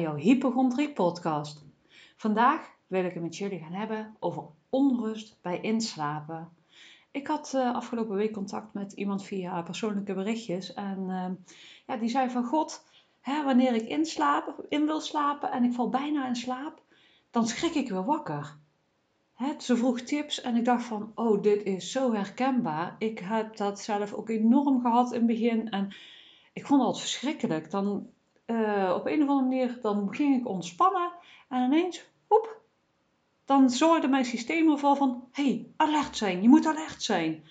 jouw hypochondrie podcast. Vandaag wil ik het met jullie gaan hebben over onrust bij inslapen. Ik had uh, afgelopen week contact met iemand via persoonlijke berichtjes en uh, ja, die zei van god, hè, wanneer ik inslaap, in wil slapen en ik val bijna in slaap, dan schrik ik weer wakker. Hè, ze vroeg tips en ik dacht van, oh, dit is zo herkenbaar. Ik heb dat zelf ook enorm gehad in het begin en ik vond het verschrikkelijk. Dan uh, op een of andere manier dan ging ik ontspannen en ineens, hoep, dan zorgde mijn systeem ervoor van, hey, alert zijn, je moet alert zijn.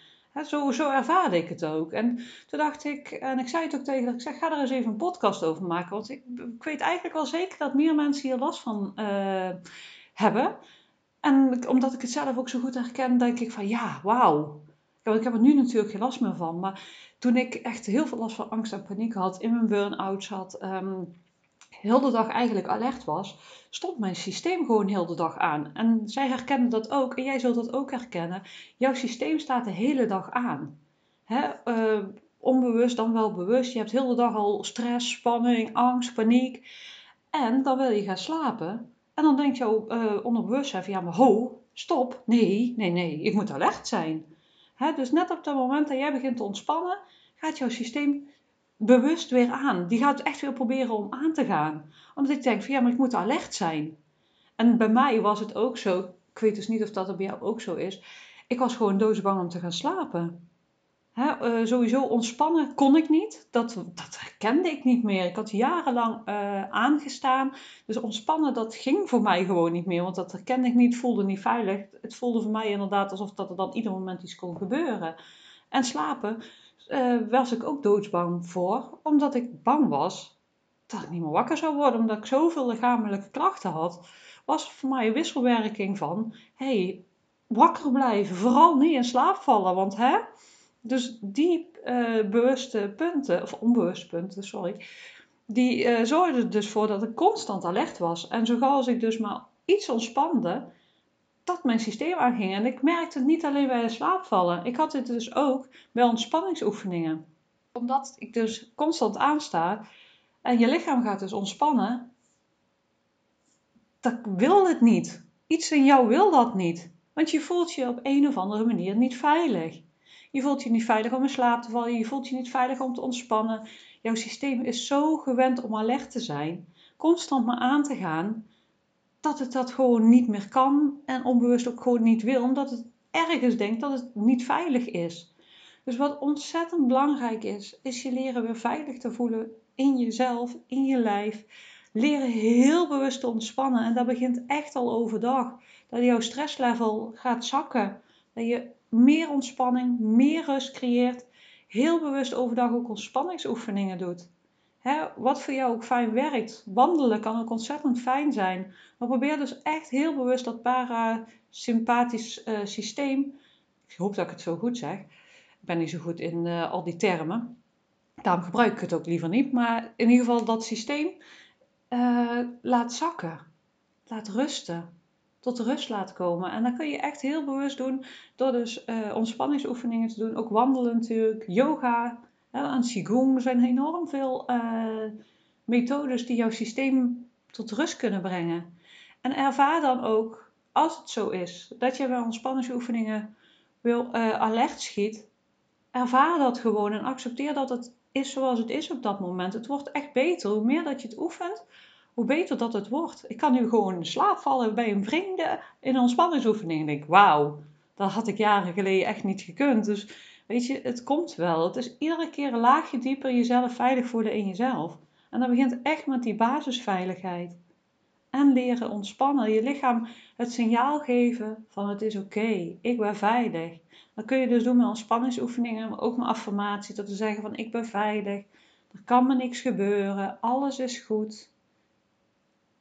zo, zo ervaarde ik het ook. En toen dacht ik, en ik zei het ook tegen ik zeg, ga er eens even een podcast over maken. Want ik, weet eigenlijk wel zeker dat meer mensen hier last van uh, hebben. En omdat ik het zelf ook zo goed herken, denk ik van, ja, wauw. Ik heb er nu natuurlijk geen last meer van, maar toen ik echt heel veel last van angst en paniek had, in mijn burn-out zat, um, heel de dag eigenlijk alert was, stond mijn systeem gewoon heel de dag aan. En zij herkennen dat ook en jij zult dat ook herkennen. Jouw systeem staat de hele dag aan. Hè? Uh, onbewust dan wel bewust. Je hebt heel de dag al stress, spanning, angst, paniek. En dan wil je gaan slapen. En dan denkt jouw uh, onderbewustzijn van ja, maar ho, stop. Nee, nee, nee, ik moet alert zijn dus net op het moment dat jij begint te ontspannen, gaat jouw systeem bewust weer aan. Die gaat echt weer proberen om aan te gaan. Omdat ik denk van ja, maar ik moet alert zijn. En bij mij was het ook zo, ik weet dus niet of dat bij jou ook zo is. Ik was gewoon doodsbang om te gaan slapen. Uh, sowieso ontspannen kon ik niet. Dat, dat herkende ik niet meer. Ik had jarenlang uh, aangestaan. Dus ontspannen, dat ging voor mij gewoon niet meer. Want dat herkende ik niet, voelde niet veilig. Het voelde voor mij inderdaad alsof dat er dan ieder moment iets kon gebeuren. En slapen uh, was ik ook doodsbang voor. Omdat ik bang was dat ik niet meer wakker zou worden. Omdat ik zoveel lichamelijke klachten had. Was voor mij een wisselwerking van... hey, wakker blijven. Vooral niet in slaap vallen. Want hè dus die uh, bewuste punten, of onbewuste punten, sorry, die uh, zorgden er dus voor dat ik constant alert was. En zo als ik dus maar iets ontspande, dat mijn systeem aanging. En ik merkte het niet alleen bij slaapvallen. Ik had het dus ook bij ontspanningsoefeningen. Omdat ik dus constant aansta en je lichaam gaat dus ontspannen, dat wil het niet. Iets in jou wil dat niet. Want je voelt je op een of andere manier niet veilig. Je voelt je niet veilig om in slaap te vallen. Je voelt je niet veilig om te ontspannen. Jouw systeem is zo gewend om alert te zijn, constant maar aan te gaan, dat het dat gewoon niet meer kan en onbewust ook gewoon niet wil, omdat het ergens denkt dat het niet veilig is. Dus wat ontzettend belangrijk is, is je leren weer veilig te voelen in jezelf, in je lijf. Leren heel bewust te ontspannen. En dat begint echt al overdag. Dat jouw stresslevel gaat zakken. Dat je meer ontspanning, meer rust creëert. Heel bewust overdag ook ontspanningsoefeningen doet. wat voor jou ook fijn werkt. Wandelen kan ook ontzettend fijn zijn. Maar probeer dus echt heel bewust dat parasympathisch uh, systeem. Ik hoop dat ik het zo goed zeg. Ik ben niet zo goed in uh, al die termen. Daarom gebruik ik het ook liever niet. Maar in ieder geval dat systeem uh, laat zakken. Laat rusten tot rust laat komen. En dat kun je echt heel bewust doen door dus uh, ontspanningsoefeningen te doen. Ook wandelen natuurlijk, yoga hè, en qigong. Er zijn enorm veel uh, methodes die jouw systeem tot rust kunnen brengen. En ervaar dan ook, als het zo is, dat je bij ontspanningsoefeningen wil uh, alert schiet. Ervaar dat gewoon en accepteer dat het is zoals het is op dat moment. Het wordt echt beter. Hoe meer dat je het oefent, hoe beter dat het wordt. Ik kan nu gewoon in slaap vallen bij een vrienden in een ontspanningsoefening. En denk, wauw, dat had ik jaren geleden echt niet gekund. Dus weet je, het komt wel. Het is iedere keer een laagje dieper jezelf veilig voelen in jezelf. En dat begint echt met die basisveiligheid. En leren ontspannen. Je lichaam het signaal geven van het is oké, ik ben veilig. Dat kun je dus doen met ontspanningsoefeningen, maar ook met affirmatie. Dat te zeggen van ik ben veilig, er kan me niks gebeuren, alles is goed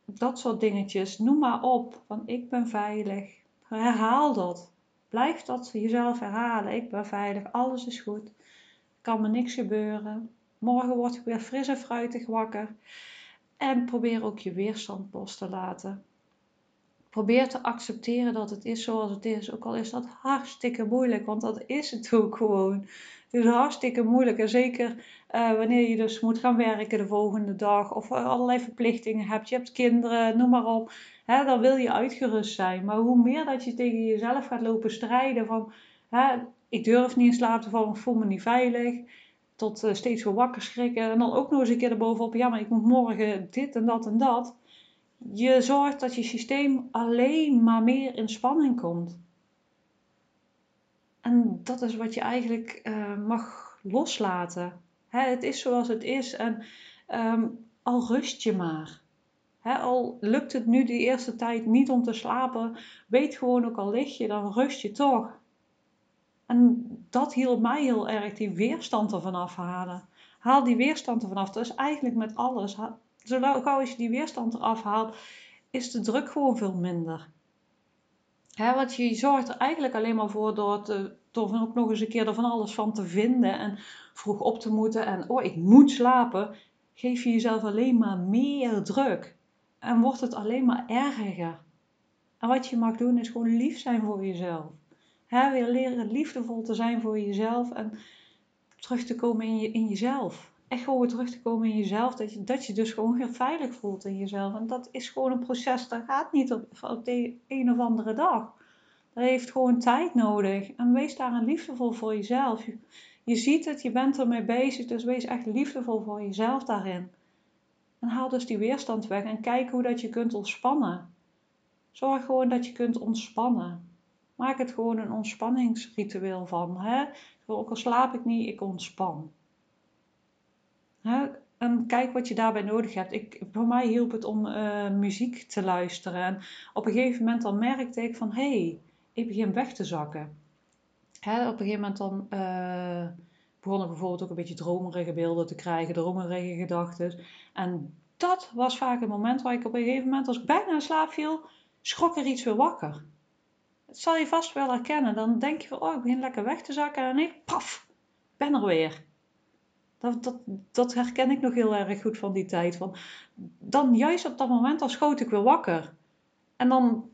dat soort dingetjes. Noem maar op. Van ik ben veilig. Herhaal dat. Blijf dat jezelf herhalen. Ik ben veilig. Alles is goed. Kan me niks gebeuren. Morgen word ik weer fris en fruitig wakker. En probeer ook je weerstand los te laten. Probeer te accepteren dat het is zoals het is. Ook al is dat hartstikke moeilijk, want dat is het ook gewoon. Is hartstikke moeilijk. En zeker uh, wanneer je dus moet gaan werken de volgende dag. Of allerlei verplichtingen hebt. Je hebt kinderen, noem maar op. Hè, dan wil je uitgerust zijn. Maar hoe meer dat je tegen jezelf gaat lopen strijden van... Hè, ik durf niet in slaap te vallen, ik voel me niet veilig. Tot uh, steeds weer wakker schrikken. En dan ook nog eens een keer erbovenop. Ja, maar ik moet morgen dit en dat en dat. Je zorgt dat je systeem alleen maar meer in spanning komt. En dat is wat je eigenlijk uh, mag loslaten. Hè, het is zoals het is en um, al rust je maar. Al lukt het nu de eerste tijd niet om te slapen, weet gewoon ook al lig je, dan rust je toch. En dat hielp mij heel erg, die weerstand ervan afhalen. Haal die weerstand ervan af. Dat is eigenlijk met alles. Zo gauw als je die weerstand eraf haalt, is de druk gewoon veel minder. Hè, want je zorgt er eigenlijk alleen maar voor door, te, ook nog eens een keer er van alles van te vinden en vroeg op te moeten en oh, ik moet slapen. Geef je jezelf alleen maar meer druk en wordt het alleen maar erger. En wat je mag doen is gewoon lief zijn voor jezelf. Weer leren liefdevol te zijn voor jezelf en terug te komen in, je, in jezelf. Echt gewoon terug te komen in jezelf. Dat je, dat je dus gewoon weer veilig voelt in jezelf. En dat is gewoon een proces. Dat gaat niet op, op de een of andere dag. Dat heeft gewoon tijd nodig. En wees daar een liefdevol voor jezelf. Je, je ziet het, je bent ermee bezig. Dus wees echt liefdevol voor jezelf daarin. En haal dus die weerstand weg. En kijk hoe dat je kunt ontspannen. Zorg gewoon dat je kunt ontspannen. Maak het gewoon een ontspanningsritueel van. Hè? Ook al slaap ik niet, ik ontspan. En kijk wat je daarbij nodig hebt. Ik, voor mij hielp het om uh, muziek te luisteren. En op een gegeven moment dan merkte ik van... hé, hey, ik begin weg te zakken. Hè? Op een gegeven moment dan... Uh, begon ik bijvoorbeeld ook een beetje dromerige beelden te krijgen. Dromerige gedachten. En dat was vaak het moment waar ik op een gegeven moment... als ik bijna in slaap viel... schrok er iets weer wakker. Dat zal je vast wel herkennen. Dan denk je van, oh, ik begin lekker weg te zakken. En ik, paf, ben er weer. Dat, dat, herken ik nog heel erg goed van die tijd. Van, dan juist op dat moment, dan schoot ik weer wakker. En dan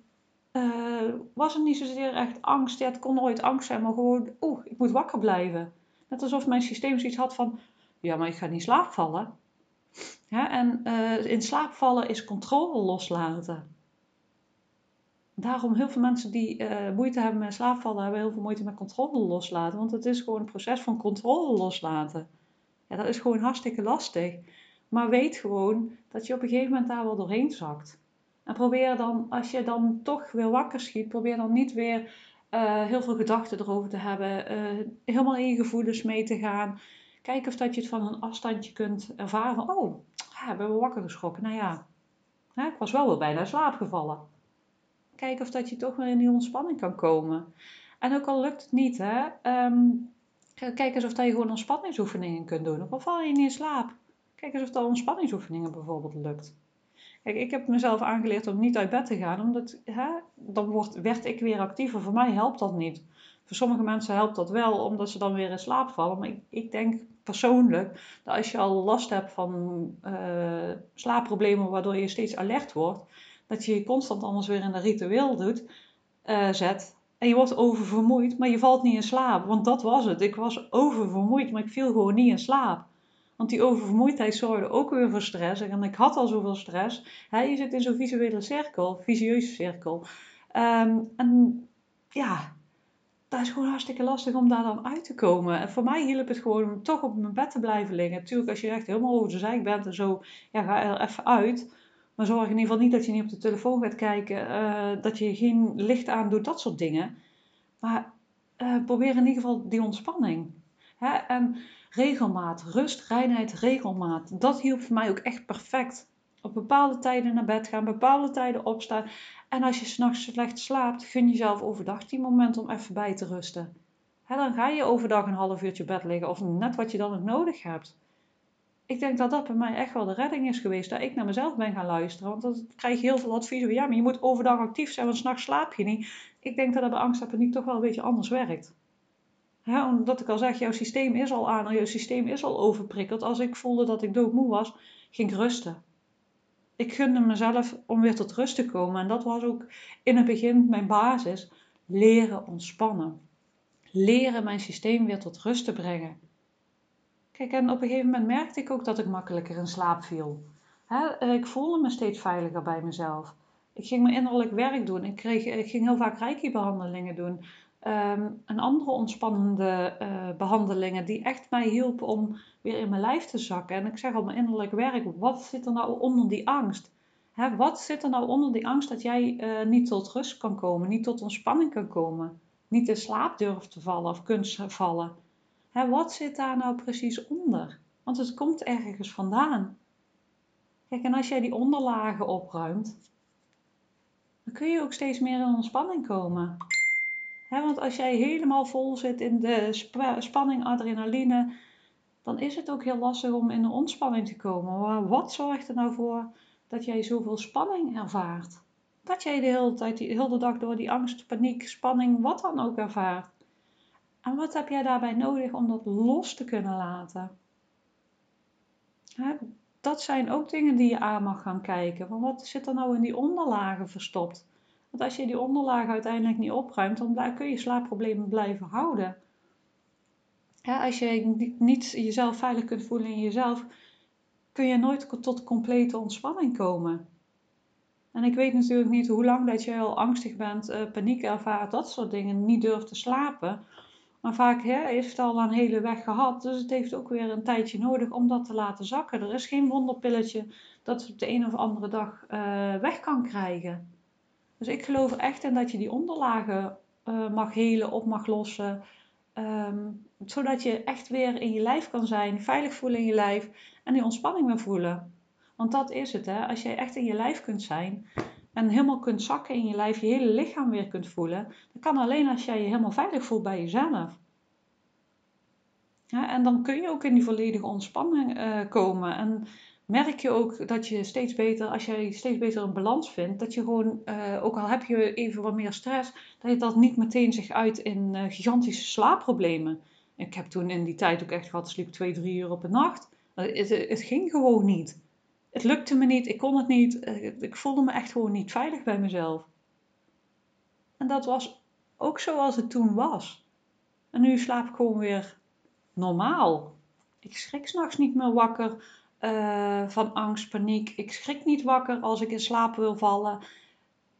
uh, was het niet zozeer echt angst. Ja, het kon nooit angst zijn, maar gewoon, oeh, ik moet wakker blijven. Net alsof mijn systeem zoiets had van, ja, maar ik ga niet slaapvallen. Ja, en uh, in slaapvallen is controle loslaten daarom heel veel mensen die uh, moeite hebben met slaapvallen, hebben heel veel moeite met controle loslaten. Want het is gewoon een proces van controle loslaten. Ja, dat is gewoon hartstikke lastig. Maar weet gewoon dat je op een gegeven moment daar wel doorheen zakt. En probeer dan, als je dan toch weer wakker schiet, probeer dan niet weer uh, heel veel gedachten erover te hebben. Uh, helemaal in je gevoelens mee te gaan. Kijk of dat je het van een afstandje kunt ervaren. Oh, ja, we wakker geschrokken. Nou ja, ik was wel weer bijna in slaap gevallen kijken of dat je toch weer in die ontspanning kan komen. En ook al lukt het niet, hè, um, kijk eens of dat je gewoon ontspanningsoefeningen kunt doen. Of al val je niet in slaap. Kijk eens of dat ontspanningsoefeningen bijvoorbeeld lukt. Kijk, ik heb mezelf aangeleerd om niet uit bed te gaan, omdat hè, dan wordt, werd ik weer actiever. Voor mij helpt dat niet. Voor sommige mensen helpt dat wel, omdat ze dan weer in slaap vallen. Maar ik, ik denk persoonlijk dat als je al last hebt van uh, slaapproblemen, waardoor je steeds alert wordt, dat je je constant anders weer in een ritueel doet, uh, zet. En je wordt oververmoeid, maar je valt niet in slaap. Want dat was het. Ik was oververmoeid, maar ik viel gewoon niet in slaap. Want die oververmoeidheid zorgde ook weer voor stress. En ik had al zoveel stress. Hij je zit in zo'n visuele cirkel, visieuze cirkel. Ehm, en ja, dat is gewoon hartstikke lastig om daar dan uit te komen. En voor mij hielp het gewoon om toch op mijn bed te blijven liggen. Natuurlijk, als je echt helemaal over de zijk bent en zo, ja, ga er even uit. Maar zorg in ieder geval niet dat je niet op de telefoon gaat kijken, uh, dat je geen licht aandoet, dat soort dingen. Maar uh, probeer in ieder geval die ontspanning. Hè? En regelmaat, rust, reinheid, regelmaat. Dat hielp voor mij ook echt perfect. Op bepaalde tijden naar bed gaan, bepaalde tijden opstaan. En als je s'nachts slecht slaapt, gun jezelf overdag die moment om even bij te rusten. Hè, dan ga je overdag een half uurtje bed liggen of net wat je dan ook nodig hebt ik denk dat dat bij mij echt wel de redding is geweest. Dat ik naar mezelf ben gaan luisteren. Want dan krijg je heel veel advies. Ja, maar je moet overdag actief zijn, want s'nachts slaap je niet. Ik denk dat dat bij angstapaniek toch wel een beetje anders werkt. omdat ik al zeg, jouw systeem is al aan, jouw systeem is al overprikkeld. Als ik voelde dat ik doodmoe was, ging ik rusten. Ik gunde mezelf om weer tot rust te komen. En dat was ook in het begin mijn basis. Leren ontspannen. leren mijn systeem weer tot rust te brengen. Kijk, en op een gegeven moment merkte ik ook dat ik makkelijker in slaap viel. ik voelde me steeds veiliger bij mezelf. Ik ging mijn innerlijk werk doen. Ik, kreeg, ik ging heel vaak reiki-behandelingen doen. Um, en andere ontspannende uh, behandelingen die echt mij hielpen om weer in mijn lijf te zakken. En ik zeg al, mijn innerlijk werk, wat zit er nou onder die angst? Hè, wat zit er nou onder die angst dat jij uh, niet tot rust kan komen, niet tot ontspanning kan komen, niet in slaap durft te vallen of kunt vallen? Hè, wat zit daar nou precies onder? Want het komt ergens vandaan. Kijk, en als jij die onderlagen opruimt, dan kun je ook steeds meer in ontspanning komen. want als jij helemaal vol zit in de spanning, adrenaline, dan is het ook heel lastig om in de ontspanning te komen. Maar wat zorgt er nou voor dat jij zoveel spanning ervaart? Dat jij de hele tijd, de hele dag door die angst, paniek, spanning, wat dan ook ervaart. En wat heb jij daarbij nodig om dat los te kunnen laten? dat zijn ook dingen die je aan mag gaan kijken. Van wat zit er nou in die onderlagen verstopt? Want als je die onderlagen uiteindelijk niet opruimt, dan kun je slaapproblemen blijven houden. als je niet jezelf veilig kunt voelen in jezelf, kun je nooit tot complete ontspanning komen. En ik weet natuurlijk niet hoe lang dat je al angstig bent, uh, paniek ervaart, dat soort dingen, niet durft te slapen. Maar vaak hè, heeft het al een hele weg gehad. Dus het heeft ook weer een tijdje nodig om dat te laten zakken. Er is geen wonderpilletje dat het op de een of andere dag uh, weg kan krijgen. Dus ik geloof echt in dat je die onderlagen uh, mag helen, op mag lossen. Um, zodat je echt weer in je lijf kan zijn, veilig voelen in je lijf en die ontspanning weer voelen. Want dat is het, hè? als jij echt in je lijf kunt zijn, en helemaal kunt zakken in je lijf, je hele lichaam weer kunt voelen, dat kan alleen als jij je helemaal veilig voelt bij jezelf. En dan kun je ook in die volledige ontspanning uh, komen. En merk je ook dat je steeds beter, als jij steeds beter een balans vindt, dat je gewoon, uh, ook al heb je even wat meer stress, dat je dat niet meteen zich uit in uh, gigantische slaapproblemen. Ik heb toen in die tijd ook echt gehad, sliep twee, drie uur op een nacht. Het ging gewoon niet het lukte me niet, ik kon het niet, eh, ik voelde me echt gewoon niet veilig bij mezelf. En dat was ook zoals het toen was. En nu slaap ik gewoon weer normaal. Ik schrik s'nachts niet meer wakker uh, van angst, paniek. Ik schrik niet wakker als ik in slaap wil vallen.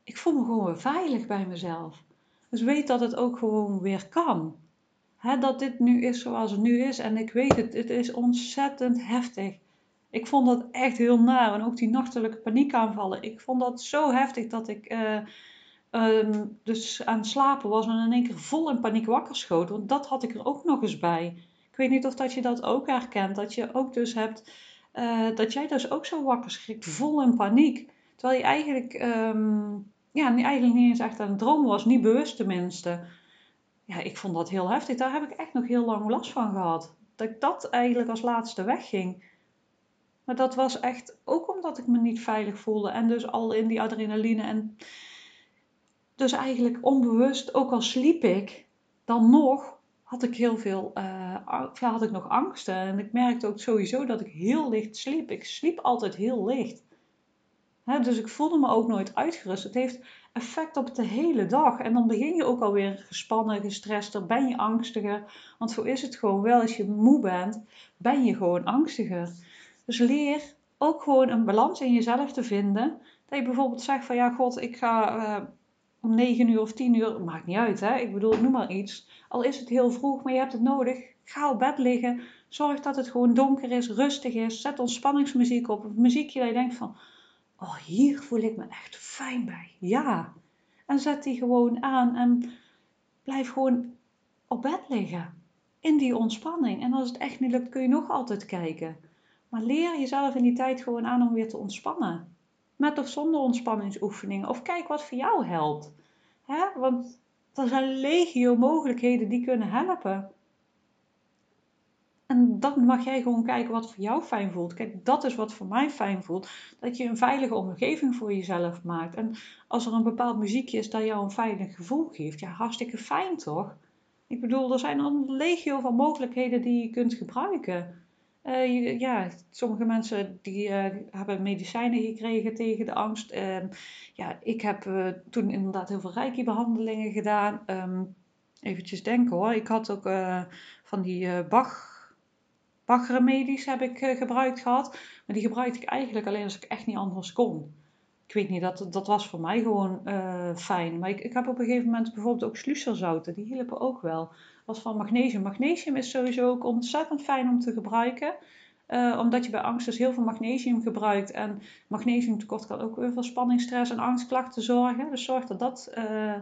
Ik voel me gewoon weer veilig bij mezelf. Dus weet dat het ook gewoon weer kan. dat dit nu is zoals het nu is. En ik weet het, het is ontzettend heftig. Ik vond dat echt heel naar. En ook die nachtelijke paniekaanvallen. Ik vond dat zo heftig dat ik uh, um, dus aan het slapen was en in één keer vol in paniek wakker schoot. Want dat had ik er ook nog eens bij. Ik weet niet of dat je dat ook herkent. Dat je ook dus hebt, uh, dat jij dus ook zo wakker schrikt, vol in paniek. Terwijl je eigenlijk, um, ja, eigenlijk niet eens echt aan het dromen was. Niet bewust tenminste. Ja, ik vond dat heel heftig. Daar heb ik echt nog heel lang last van gehad. Dat ik dat eigenlijk als laatste wegging. Maar dat was echt ook omdat ik me niet veilig voelde en dus al in die adrenaline. En dus eigenlijk onbewust, ook al sliep ik, dan nog had ik heel veel, uh, had ik nog angsten. En ik merkte ook sowieso dat ik heel licht sliep. Ik sliep altijd heel licht. dus ik voelde me ook nooit uitgerust. Het heeft effect op de hele dag. En dan begin je ook alweer gespannen, gestrester, ben je angstiger. Want zo is het gewoon wel. Als je moe bent, ben je gewoon angstiger. Dus leer ook gewoon een balans in jezelf te vinden. Dat je bijvoorbeeld zegt van ja, god, ik ga uh, om 9 uur of 10 uur, maakt niet uit hè, ik bedoel, noem maar iets. Al is het heel vroeg, maar je hebt het nodig. Ga op bed liggen. Zorg dat het gewoon donker is, rustig is. Zet ontspanningsmuziek op. Of muziekje dat je denkt van, oh hier voel ik me echt fijn bij. Ja. En zet die gewoon aan en blijf gewoon op bed liggen. In die ontspanning. En als het echt niet lukt, kun je nog altijd kijken. Maar leer jezelf in die tijd gewoon aan om weer te ontspannen. Met of zonder ontspanningsoefeningen. Of kijk wat voor jou helpt. Hè? Want er zijn legio mogelijkheden die kunnen helpen. En dan mag jij gewoon kijken wat voor jou fijn voelt. Kijk, dat is wat voor mij fijn voelt. Dat je een veilige omgeving voor jezelf maakt. En als er een bepaald muziekje is dat jou een veilig gevoel geeft, ja, hartstikke fijn toch? Ik bedoel, er zijn een legio van mogelijkheden die je kunt gebruiken. Uh, ja, sommige mensen die uh, hebben medicijnen gekregen tegen de angst. Uh, ja, ik heb eh, toen inderdaad heel veel reiki-behandelingen gedaan. Um, eventjes denken hoor. Ik had ook van die Bach, Bach-remedies heb ik gebruikt gehad. Maar die gebruikte ik eigenlijk alleen als ik echt niet anders kon. Ik weet niet, dat, dat was voor mij gewoon fijn. Maar ik, ik heb op een gegeven moment bijvoorbeeld ook sluiserzouten. Die hielpen ook wel. Was van magnesium. Magnesium is sowieso ook ontzettend fijn om te gebruiken. Uh, omdat je bij angst dus heel veel magnesium gebruikt. En magnesiumtekort kan ook weer voor spanning, stress en angstklachten zorgen. Dus zorg dat, dat, uh,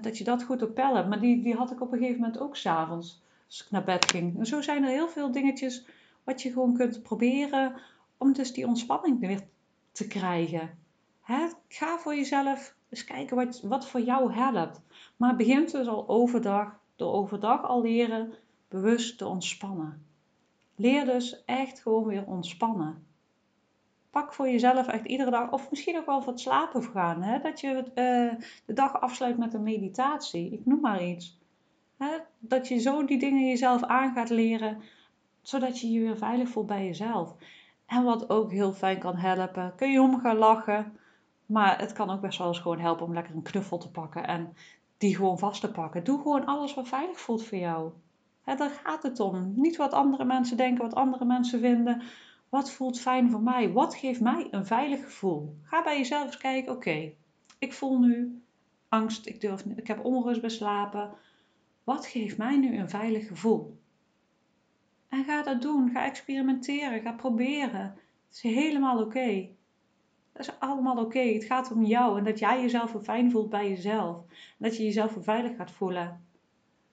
dat je dat goed op peil. Maar die, die had ik op een gegeven moment ook s'avonds. Als ik naar bed ging. En zo zijn er heel veel dingetjes wat je gewoon kunt proberen. Om dus die ontspanning weer te krijgen. Ga voor jezelf eens kijken wat, wat voor jou helpt. Maar begin dus al overdag. Door overdag al leren bewust te ontspannen. Leer dus echt gewoon weer ontspannen. Pak voor jezelf echt iedere dag, of misschien ook wel voor het slapen gaan, hè? dat je uh, de dag afsluit met een meditatie. Ik noem maar iets. Hè? Dat je zo die dingen jezelf aan gaat leren, zodat je je weer veilig voelt bij jezelf. En wat ook heel fijn kan helpen, kun je om gaan lachen. Maar het kan ook best wel eens gewoon helpen om lekker een knuffel te pakken en die gewoon vast te pakken. Doe gewoon alles wat veilig voelt voor jou. Daar gaat het om. Niet wat andere mensen denken, wat andere mensen vinden. Wat voelt fijn voor mij? Wat geeft mij een veilig gevoel? Ga bij jezelf eens kijken, oké, ik voel nu angst, ik, durf, ik heb onrust bij slapen. Wat geeft mij nu een veilig gevoel? En ga dat doen, ga experimenteren, ga proberen. Het is helemaal oké. Dat is allemaal oké. Het gaat om jou en dat jij jezelf fijn voelt bij jezelf. Dat je jezelf veilig gaat voelen.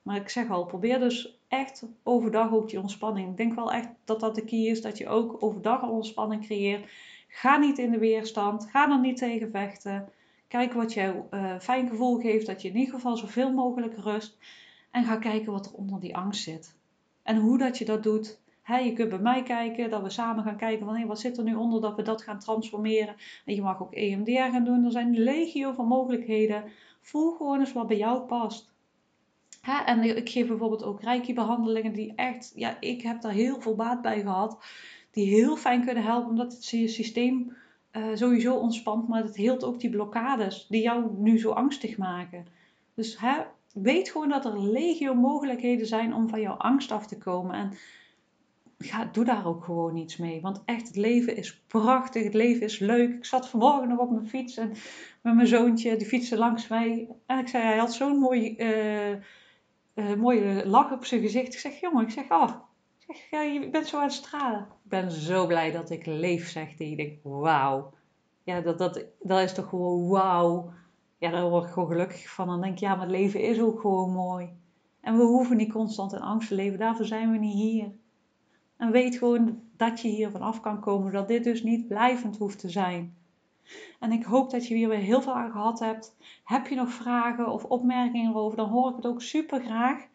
Maar ik zeg al, probeer dus echt overdag ook die ontspanning. Ik denk wel echt dat dat de key is, dat je ook overdag ontspanning creëert. Ga niet in de weerstand, ga er niet tegen vechten. Kijk wat jou uh, fijn gevoel geeft, dat je in ieder geval zoveel mogelijk rust. En ga kijken wat er onder die angst zit. En hoe dat je dat doet. je kunt bij mij kijken, dat we samen gaan kijken van wat zit er nu onder, dat we dat gaan transformeren. En je mag ook EMDR gaan doen. Er zijn legio van mogelijkheden. Voel gewoon eens wat bij jou past. En ik geef bijvoorbeeld ook reiki-behandelingen die echt, ja, ik heb daar heel veel baat bij gehad. Die heel fijn kunnen helpen, omdat het je systeem uh, sowieso ontspant, maar het heelt ook die blokkades die jou nu zo angstig maken. Dus hè, weet gewoon dat er legio mogelijkheden zijn om van jouw angst af te komen. En ga, doe daar ook gewoon iets mee. Want echt, het leven is prachtig. Het leven is leuk. Ik zat vanmorgen nog op mijn fiets en met mijn zoontje, die fietsen langs mij. En ik zei, hij had zo'n mooi... Uh, uh, mooie lach op zijn gezicht. Ik zeg, jongen, ik zeg, ik zeg, je bent zo aan het stralen. Ik ben zo blij dat ik leef, zegt hij. Ik denk, wauw. Ja, dat, dat, dat is toch gewoon wauw. Ja, daar word ik gewoon gelukkig van. Dan denk ik, ja, maar het leven is ook gewoon mooi. En we hoeven niet constant in angst te leven. Daarvoor zijn we niet hier. En weet gewoon dat je hier vanaf kan komen. Dat dit dus niet blijvend hoeft te zijn. En ik hoop dat je hier weer heel veel aan gehad hebt. Heb je nog vragen of opmerkingen erover, dan hoor ik het ook super graag.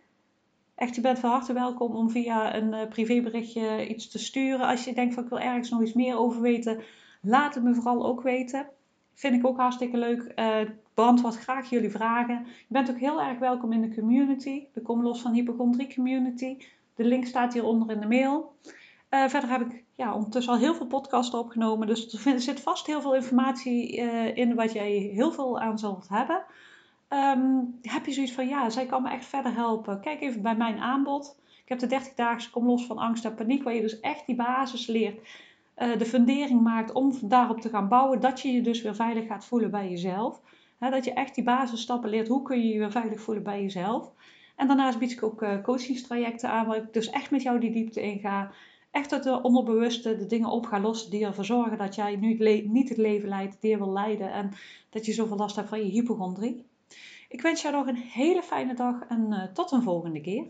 Echt, je bent van harte welkom om via een uh, privéberichtje iets te sturen. Als je denkt van ik wil ergens nog iets meer over weten, laat het me vooral ook weten. Vind ik ook hartstikke leuk. Uh, beantwoord graag jullie vragen. Je bent ook heel erg welkom in de community, de Kom Los van Hypochondrie community. De link staat hieronder in de mail. Uh, verder heb ik ja, ondertussen al heel veel podcasten opgenomen. Dus er zit vast heel veel informatie uh, in wat jij heel veel aan zult hebben. Um, heb je zoiets van, ja, zij kan me echt verder helpen. Kijk even bij mijn aanbod. Ik heb de 30 dagen Kom los van angst en paniek. Waar je dus echt die basis leert. Uh, de fundering maakt om daarop te gaan bouwen. Dat je je dus weer veilig gaat voelen bij jezelf. Dat je echt die basisstappen leert. Hoe kun je je weer veilig voelen bij jezelf. En daarnaast bied ik ook uh, coachingstrajecten aan. Waar ik dus echt met jou die diepte in ga echt de onderbewuste de dingen op gaan lossen die ervoor zorgen dat jij nu niet het leven leidt die je wil leiden en dat je zoveel last hebt van je hypochondrie. Ik wens jou nog een hele fijne dag en tot een volgende keer.